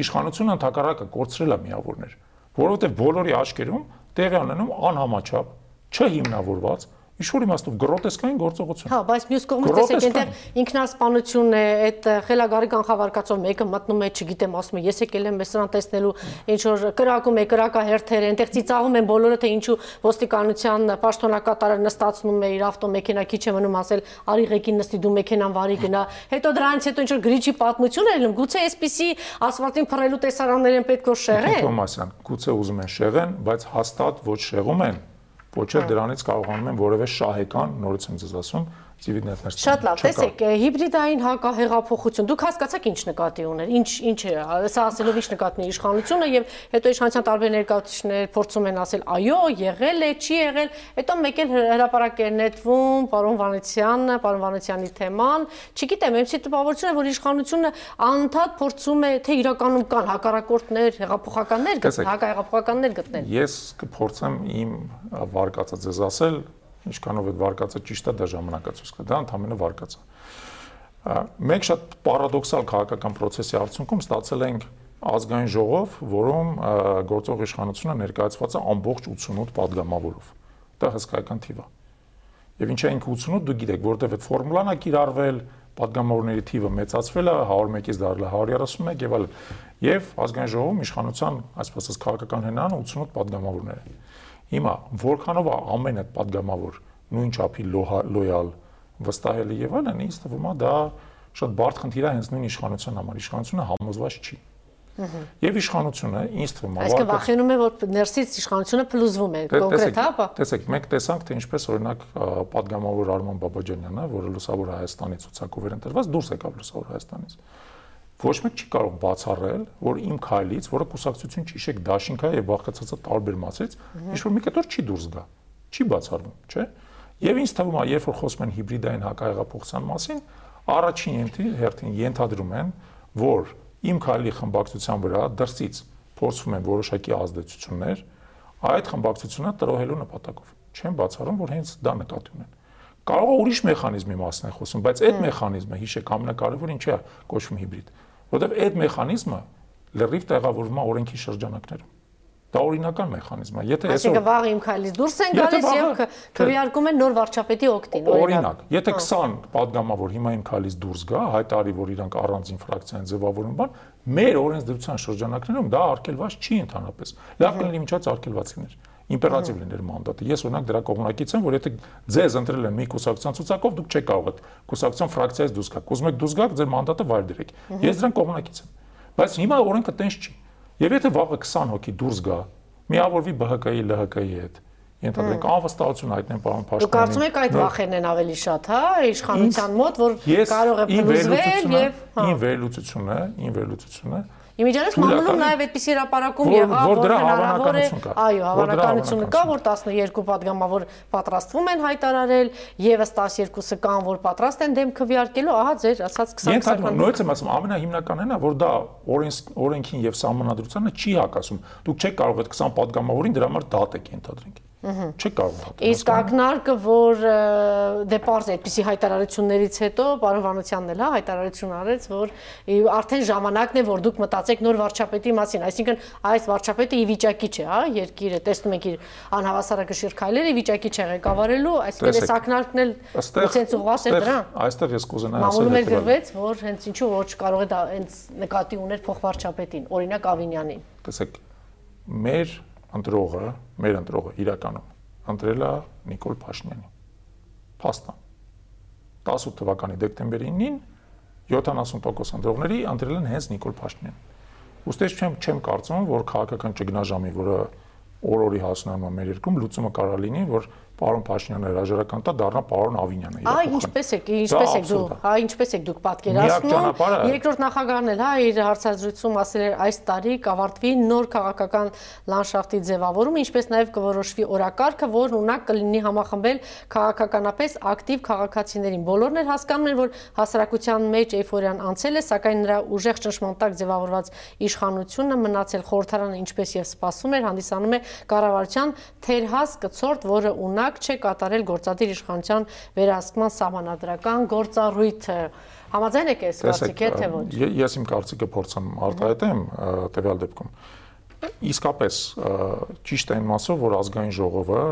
Իշխանությունը ընդհակառակը կորցրել է միավորներ, որովհետև բոլորի աչքերում տեղի ունենում անհամաչափ, չհիմնավորված ինչ որ իմաստով գրոտեսկային գործողություն։
Հա, բայց մյուս կողմից տեսեք, այնտեղ ինքնասպանությունն է, այդ խելագարի կանխավարկածով մեկը մտնում է, չգիտեմ, ասում է, ես եկել եմ մեստան տեսնելու ինչ որ կրակում է, կրակահերթեր, այնտեղ ծիծաղում են բոլորը, թե ինչու ոստիկանության պաշտոնակատարը նստածնում է իր ավտոմեքենա, քիչ է մնում ասել, արի ղեկին նստի դու մեքենան վարի գնա։ Հետո դրանից հետո ինչ որ գրիչի պատմություն է լինում, գուցե այսպիսի ասֆալտին փռելու տեսարաններ են պետք որ շեղեն։
Թոմասյան, գուցե ուզում են շեղեն, բայց հաստատ ոչ շեղում են ոչ էլ դրանից կարողանում են որևէ շահեկան, նորից եմ ձեզ ասում, դիվիդենտներ
ստանալ։ Շատ լավ, տեսեք, հիբրիդային հակահեղափոխություն, դուք հասկացաք ինչ նկատի ուներ, ինչ ինչ է, սա ասելով ինչ նկատն է իշխանությունը եւ հետո իշխանության տարբեր ներկայացուցիչներ փորձում են ասել, այո, եղել է, չի եղել, հետո մեկ էլ հրաապարակ է նետվում, պարոն Վանեցյանը, պարոն Վանեցյանի թեման, չգիտեմ, MC տպավորությունը, որ իշխանությունը անընդհատ փորձում է թե իրականում կան հակառակորդներ, հեղափոխականներ, հակահեղափոխականներ գտնել։
Ես կփորձեմ իմ վարկածը ձեզ ասել, ինչքանով այդ վարկածը ճիշտ է դա ժամանակացույց կա, դա ընդհանրապես վարկած է։ Մենք շատ պարադոքսալ քաղաքական process-ի արդյունքում ստացել ենք ազգային ժողով, որում գործող իշխանությունը ներկայացված է ամբողջ 88 падգամավորով։ Դա հսկայական թիվ է։ Եվ ինչա ինքը 88, դու գիտեք, որտեղ այդ ֆորմուլան է կիրառվել, падգամավորների թիվը մեծացվել է 101-ից դարձել է 131 եւ այլն։ Եվ ազգային ժողովում իշխանության, այսպես ասած, քաղաքական հնարան 88 падգամավորներ են։ Հիմա որքանով ամենը падգամավոր նույն չափի լոյալ, վստահելի եւ այլն, ինձ թվում է դա շատ բարդ խնդիր է հենց նույն իշխանության համար։ Իշխանությունը համոզված չի։ Եվ իշխանությունը ինձ թվում է
Այսինքն վախենում է որ ներսից իշխանությունը փլուզվում է կոնկրետ հա։
Տեսեք, մենք տեսանք թե ինչպես օրինակ падգամավոր Արման Բաբաջանյանը, որը լուսավոր Հայաստանի ցուցակով էր ընտրված, դուրս եկավ լուսավոր Հայաստանից ոչ մեկ չի կարող բացառել, որ իմ քայլից, որը կուսակցություն ճիշտ դաշինքա եւ բաղկացած է տարբեր մասից, ինչ որ մի կետոր չի դուրս գա։ Չի բացառվում, չէ՞։ Եվ ինձ թվում է, երբ որ խոսում են հիբրիդային հակահեղափոխության մասին, առաջին հերթին ենթադրում են որ իմ քայլի խմբակցության վրա դրսից փորձվում են որոշակի ազդեցություններ այդ խմբակցությունը տրոհելու նպատակով։ Չեմ բացառում, որ հենց դա նկատի ունեն։ Կարող է ուրիշ մեխանիզմի մասն է խոսում, բայց այդ մեխանիզմը հիշեք ամենակարևորը ինչի է կոչվում հիբրիդ, Որտեվ այդ մեխանիզմը լրիվ տեղավորվում է օրենքի շրջանակներում դա օրինական մեխանիզմ է։
Եթե այսօր Այսինքն վաղ իմ քայլից դուրս են գալիս եւ քվեարկում են նոր վարչապետի օկտին,
օրինակ։ Եթե 20 падգամավոր հիմա իմ քայլից դուրս գա, հայտարարի, որ իրանք առանձին ֆրակցիան ձևավորում բան, մեր օրենսդրության շրջանակներում դա արկելված չի ընդհանրապես։ Լավ կլինի միջած արկելվածիներ իմպերատիվ լիներ մանդատը։ Ես օրինակ դրա կողմնակից եմ, որ եթե ձեզ ընտրել են մի կուսակցության ցուցակով, դուք չեք կարող այդ կուսակցության ֆրակցիայից դուրս գաք։ Ուզում եք դուրս գաք, ձեր մանդատը վայր դրեք։ Ես դրան կողմնակից եմ։ Բայց հիմա օրենքը տենց չի։ Եվ եթե վաղը 20 հոգի դուրս գա, միավորվի ԲՀԿ-ի, ԼՀԿ-ի հետ, ենթադրենք անվստահություն հայտնեն պարոն Փաշինյանին։
Դուք կարծում եք այդ վախերն են ավելի շատ, հա, իշխանության մոտ, որ կարող է փլուզվել եւ
հա։ Ին վերլուծությունը, ին վերլուծությունը
Իմիջիանից մամուլում նաև այդպես հրաապարակում եղավ,
որ հնարավոր է,
այո, հավանականությունը կա, որ 12 падգամավոր պատրաստվում են հայտարարել, եւս 12-ը կան, որ պատրաստ են դեմ քվեարկելու, ահա ձեր ասած
20-20-ական։ Նույնիսկ եմ ասում, ամենահիմնականն է, որ դա օրենքին եւ սահմանադրությանը չի հակասում։ Դուք չեք կարող այդ 20 падգամավորին դրա համար դատ եք ենթադրենք։ Չի կարող
հատել։ Իսկ ակնարկը, որ դե պարզ է այդպիսի հայտարարություններից հետո պարոն Վանոցյանն էլ հա հայտարարություն արեց, որ արդեն ժամանակն է, որ դուք մտածեք նոր վարչապետի մասին, այսինքն այս վարչապետը ի վիճակի չէ, հա, երկիրը տեսնում եք իր անհավասարակշիռ քայլերը ի վիճակի չէ ղեկավարելու, այսինքն այս ակնարկն էլ ցենց ուղղված է դրան։
Այստեղ ես կուզենայի
ասել։ Մամուլում էլ գրվեց, որ հենց ինչու ոչ կարող է դա հենց նկատի ուներ փոխվարչապետին, օրինակ Ավինյանին։
Տեսեք, մեր ընտրողը, մեր ընտրողը իրականում ընտրել է Նիկոլ Փաշինյանի։ Փաստա 18 թվականի դեկտեմբերի 9-ին 70% ընտրողների ընտրել են հենց Նիկոլ Փաշինյանին։ Ոստեղ չեմ չեմ կարծում, որ քաղաքական ճգնաժամի, որը օր-օրի հասնում է մեր երկրում, լուծումը կարա լինի, որ պարոն Փաշինյանը հրաժարական տա դառնա պարոն Ավինյանը։
Այ ինչպես եք, ինչպես եք դու, հա ինչպես եք դուք պատկերացնում։ Երկրորդ նախագահն էլ հա իր հարցազրույցում ասել էր այս տարի կավարտվի նոր քաղաքական լանդշաֆտի ձևավորումը, ինչպես նաև կորոշվի օրակարգը, որն ունակ կլինի համախմբել քաղաքականապես ակտիվ քաղաքացիներին։ Բոլորն էլ հասկանում են, որ հասարակության մեջ էйֆորիան անցել է, սակայն նրա ուժեղ ճնշման տակ ձևավորված իշխանությունը մնացել խորհրդարանը ինչպես եւ սպասում էր, հանդիսանում է կառավարության թերհաս կցորդ, որը ունակ օրինակ չէ կատարել գործադիր իշխանության վերահսկման սահմանադրական գործառույթը։ Համաձայն եք այս կարծիքի թե ոչ։
Ես իմ կարծիքը փորձեմ արտահայտեմ տվյալ դեպքում։ Իսկապես ճիշտ է այն մասով, որ ազգային ժողովը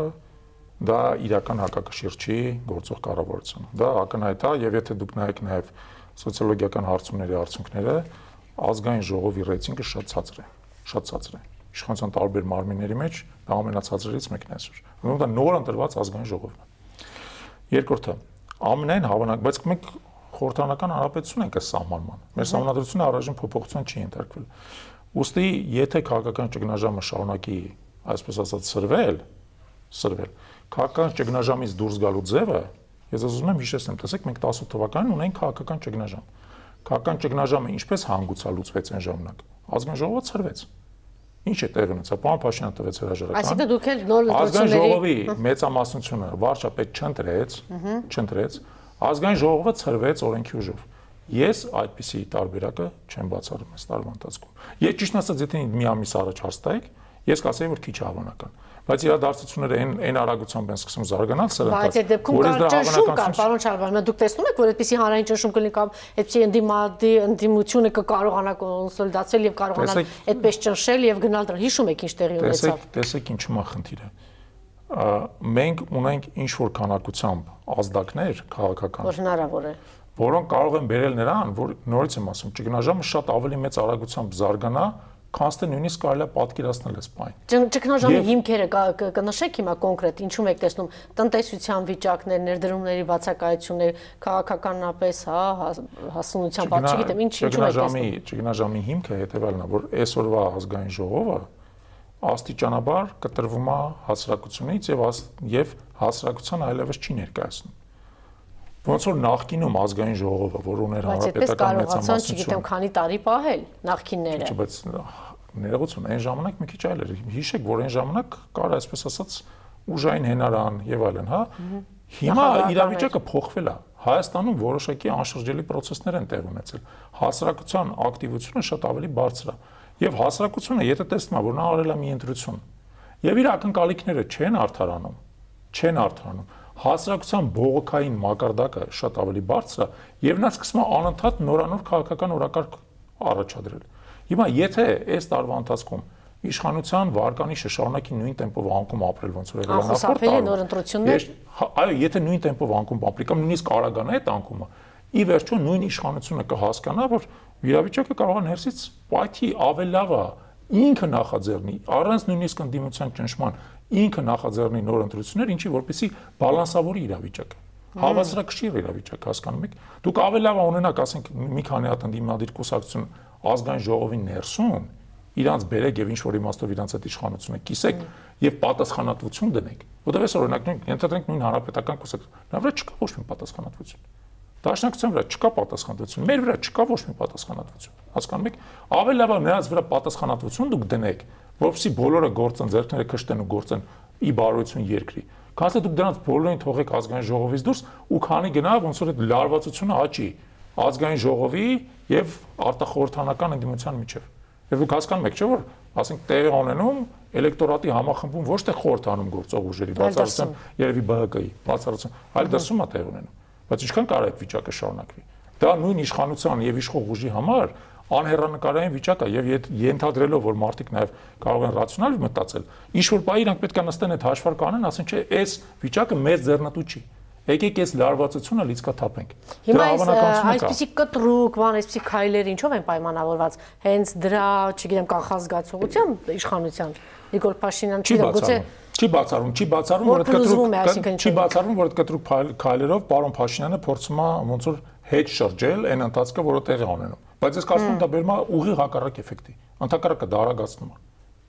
դա իրական հակակշիռ չի գործող կառավարություն։ Դա ակնհայտ է եւ եթե դուք նայեք նաեւ սոցիոլոգիական հարցումների արդյունքները, ազգային ժողովի ռեյտինգը շատ ցածր է, շատ ցածր է իշխանության տարբեր մարմինների մեջ դա ամենացածներից մեկն է այսօր։ Ուրեմն դա նոր ընտրված ազգային ժողովն է։ Երկրորդը, ամենայն հավանակ, բայց մենք խորհրդանական հանրապետություն ենք այս սահմանման։ Մեր սահմանադրությունը առայժմ փոփոխության չի ենթարկվել։ Ոստի, եթե քաղաքական ճգնաժամը շարունակի, այսպես ասած, սրվել, սրվել, քաղաքական ճգնաժամից դուրս գալու ձևը, ես ուզում եմ հիշեցնեմ, տեսեք, մենք 18 թվականին ունենք քաղաքական ճգնաժամ։ Քաղաքական ճգնաժամը ինչպես հանգուցալուծվեց այն ժամանակ։ Ազգային ժողովը ծրվեց Ինչ է տեղի ունեցա։ Պարոն Փաշինյանը տվեց հրաժարական։
Այսինքն դուք էլ նոր
լրացումների Ազգային ժողովի մեծամասնությունը վարչապետ չընտրեց, չընտրեց։ Ազգային ժողովը ծրվեց օրենքի ուժով։ Ես այդպիսի տարբերակը չեմ բացառում այս տարվա ընթացքում։ Ես ճիշտ ասած, եթե մի ամիս առաջ հաստայեք, ես կասեի, որ քիչ է հավանական բայց իրադարձությունները այն այն արագությամբ են սկսում զարգանալ սրանց։
Բայց այդ դեպքում կար ճնշում կար, պարոն Շարվարյան, դուք տեսնում եք, որ այդպիսի հանրային ճնշում կլինի կամ այդպիսի ընդդիմադի ընդդիմությունը կկարողանա կոնսոլիդացել եւ կարողանալ այդպես ճնշել եւ գնալ դրան։ Հիշում եք ինչ տեղի ունեցավ։
Տեսեք, տեսեք ինչու՞մ է խնդիրը մենք ունենք ինչ որ քանակությամբ ազդակներ քաղաքական
որ հնարավոր է
որոնք կարող են բերել նրան որ նորից եմ ասում ճգնաժամը շատ ավելի մեծ արագությամբ զարգանա քանց թե նույնիսկ կարելի է պատկերացնել այս բանը։
Ճգնաժամի հիմքերը կնշեք հիմա կոնկրետ ինչու եք տեսնում տնտեսության վիճակներ, ներդրումների բացակայություններ, քաղաքականապես, հա, հասունության բաց, չգիտեմ, ինչ ինչու եք տեսնում։
Ճգնաժամի հիմքը հետեւալն է, որ այսօրվա ազգային ժողովը աստիճանաբար կտրվում է հասարակությունից եւ եւ հասարակության այլևս չի ներկայացնում ոնց որ նախկինում ազգային ժողովը, որ ուներ
հանրապետական մեծամասնություն, չգիտեմ, քանի տարի պահել նախկինները։
Չէ, բայց ներողություն, այն ժամանակ մի քիչ այլ էր։ Հիշեք, որ այն ժամանակ կար այսպես ասած ուժային հենարան եւ այլն, հա։ Հիմա իրավիճակը փոխվել է։ Հայաստանում որոշակի անշրջելի process-ներ են տեղ ունեցել։ Հասարակության ակտիվությունը շատ ավելի բարձր է։ Եվ հասարակությունը, եթե տեսնում է, որ նա արել է մի ընտրություն, եւ իր ակնկալիքները չեն արդարանում, չեն արդարանում, հասարակության բողոքային մակարդակը շատ ավելի բարձր է եւ նա սկսում է անընդհատ նորանոր քաղաքական օրակարգ առաջադրել։ Հիմա եթե այս տարվա ընթացքում իշխանության վարկանիշը շարունակի նույն տեմպով անկում ապրել ոնց որ եղել
նախորդ տարի նոր ընտրություններ
հա, այո եթե նույն տեմպով անկում ապրի կամ նույնիսկ արագանա այդ անկումը ի վերջո նույն իշխանությունը կհասկանա որ վիրավիճակը կարող է ներսից պայթի ավելի լավ է ինքը նախաձեռնի առանց նույնիսկ ընդդիմության ճնշման ինքը նախաձեռնի նոր ընտրություններ ինչի որպեսի բալանսավորի իրավիճակը հավասարակշիռ իրավիճակ հասկանում եք դուք ավելի լավ ունենաք ասենք մի քանի հատ ընդդիմադիր կուսակցություն ազգային ժողովի ներսում իրանց բերեք եւ ինչ որ իմաստով իրանց այդ իշխանությունը կիսեք եւ պատասխանատվություն դնեք որտեղ էս օրինակ նույն ենթադրենք նույն հանրապետական կուսակցություն նա վրա չկա ոչ մի պատասխանատվություն Դաշնակցության վրա չկա պատասխանատվություն, մեր վրա չկա ոչ մի պատասխանատվություն։ Հասկանում եք, ավելի լավ է նրանց վրա պատասխանատվություն դուք դնեք, որովհետեւ բոլորը գործեն, ձեռքները քշտեն ու գործեն ի բարօրություն երկրի։ Քանզի դուք դրանց բոլորին թողեք ազգային ժողովից դուրս ու քանի գնա ոնց որ այդ լարվածությունը աճի ազգային ժողովի եւ արտախորհրդանական ընդդիմության միջև։ Եվ դուք հասկանում եք, չէ՞ որ, ասենք տեղի ունենում էլեկտորատի համախմբում ոչ թե խորհրդանում գործող ուժերի բացառությամբ երևի ԲՀԿ-ի բացառությամբ, այլ դրսում է տեղ ունենում բայց ինչքան կարող է այդ վիճակը շարունակվի։ Դա նույն իշխանության եւ իշխող ուժի համար անհերանկարային վիճակ է եւ ենթադրելով որ մարդիկ նաեւ կարող են ռացիոնալ մտածել ինչ որ բայ իրանք պետք է նստեն այդ հաշվարկը անեն ասեն չէ այս վիճակը մեծ ձեռնտու չի եկեք այս լարվածությունը լիցքա թափենք
հիմա այսպիսի կտրուկ բան այսպիսի քայլեր ինչով են պայմանավորված հենց դրա չգիտեմ կանխազգացողությամբ իշխանության Նիկոլ Փաշինյան չի գուցե
Չի բացառում, չի բացառում, որ այդ կտրուկ չի բացառում, որ այդ կտրուկ քայլերով պարոն Փաշինյանը փորձում է ոնց որ հետ շրջել այն ընթացքը, որը տեղի ունենում։ Բայց ես կարծում եմ դա բերում է ուղի հակառակ էֆեկտի։ Անթակարակը դա արագացնում է։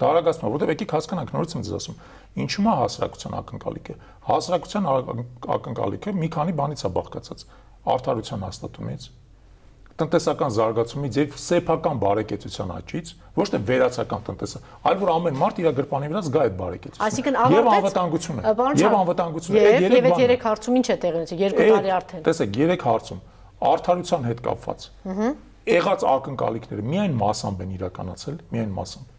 է, որովհետև եկեք հասկանանք, նորից եմ ձեզ ասում, ինչու՞ է հասարակության ակնկալիքը։ Հասարակության ակնկալիքը մի քանի բանից է բաղկացած։ Արդարության հաստատումից, տնտեսական զարգացումից եւ սեփական բարեկեցության աճից, ոչ թե վերացական տնտեսա, այլ որ ամեն մարդ իր գրպանի վրա զգա այդ բարեկեցությունը։
Այսինքն
եւ անվտանգությունը։ Եվ անվտանգությունը։
Եվ եւ այդ երեք հարցում ինչ է տեղի ունեցել 2 տարի արդեն։
Տեսեք, երեք հարցում արդարության հետ կապված։ Եղած ակնկալիքները միայն մասամբ են իրականացել, միայն մասամբ։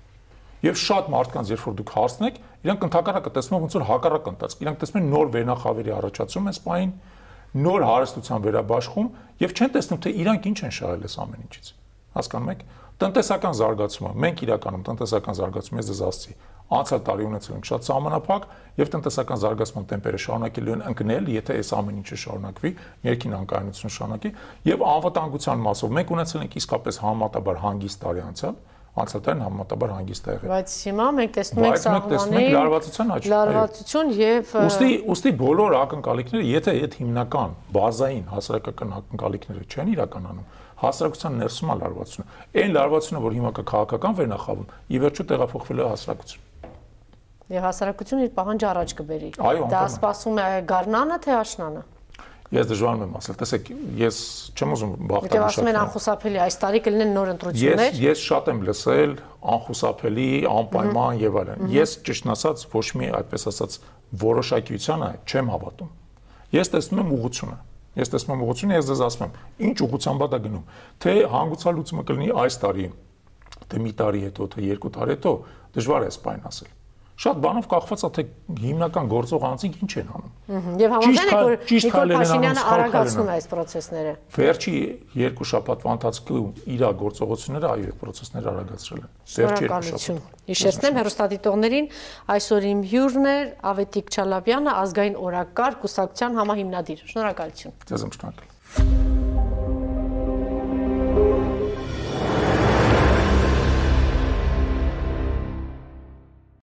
Եվ շատ մարդկանց, երբ որ դուք հարցնեք, իրանք ընդհակառակը տեսնում են ոնց որ հակառակ ընթացք։ Իրանք տեսնում են նոր վերնախավերի առաջացում այս պայն, նոր հարստության վերաբաշխում եւ չեն տեսնում թե իրանք ինչ են շահել այս ամեն ինչից։ Հասկանում եք։ Տնտեսական զարգացումը, մենք իրականում տնտեսական զարգացումը ես դες ասացի, անցյալ տարի ունեցել ենք շատ սահմանափակ եւ տնտեսական զարգացման տեմպերը շարունակելու են ընկնել, եթե այս ամեն ինչը շարունակվի, ներքին անկայունությունը շարունակի եւ անվտանգության մասով մենք ունեցել ենք իսկապես համատաբար հանգիստ տարի անցյալ, անցատեն համատաբար հանգիստ է եղել։
Բայց հիմա մենք տեսնում ենք
սահմանի լարվածության աճ։
Լարվածություն եւ
Ոստի, ոստի բոլոր ակնկալիքները, եթե այդ հիմնական բազային հասարակական ակնկալիքները չեն իրականանում, հասարակության ներսում է լարվածությունը։ Այն լարվածությունը, որ հիմա կա քաղաքական վերնախավում, ի վերջո տեղափոխվել է հասարակություն։
Եվ հասարակությունը իր պահանջը առաջ կբերի։ Դա սպասում է Գառնանը թե Աշնանը։
Ես դժվարում եմ ասել, տեսեք, ես չեմ ուզում բախտանիշ։
Դե ասում են անխուսափելի, այս տարի կլինեն նոր ընտրություններ։
Ես ես շատ եմ լսել անխուսափելի, անպայման եւ այլն։ Ես ճիշտն ասած ոչ մի այդպես ասած որոշակիությանը չեմ հավատում։ Ես տեսնում եմ ուղղությունը։ Ես տեսնում եմ ուղղությունը, ես ձեզ ասում եմ, ինչ ուղղությամբ է դա գնում։ Թե հանգուցալուծումը կլինի այս տարի, թե մի տարի հետո, թե երկու տարի հետո, դժվար է սպայն ասել շատ բանով կախված է թե հիմնական գործող անձինք ինչ են անում։
Եվ համաձայն եք որ Նիկոլ Փաշինյանը արագացնում է այս process-ները։
Վերջի երկու շաբաթվա ընթացքում իր գործողությունները այո, process-ները արագացրել են։ Վերջի երկու շաբաթ։
Հիշեցնեմ հերոստատիտողներին, այսօր իմ հյուրն է Ավետիք Չալաբյանը, ազգային օրակարգ կուսակցության համահիմնադիր։ Շնորհակալություն։
Ձեզ շնորհակալ։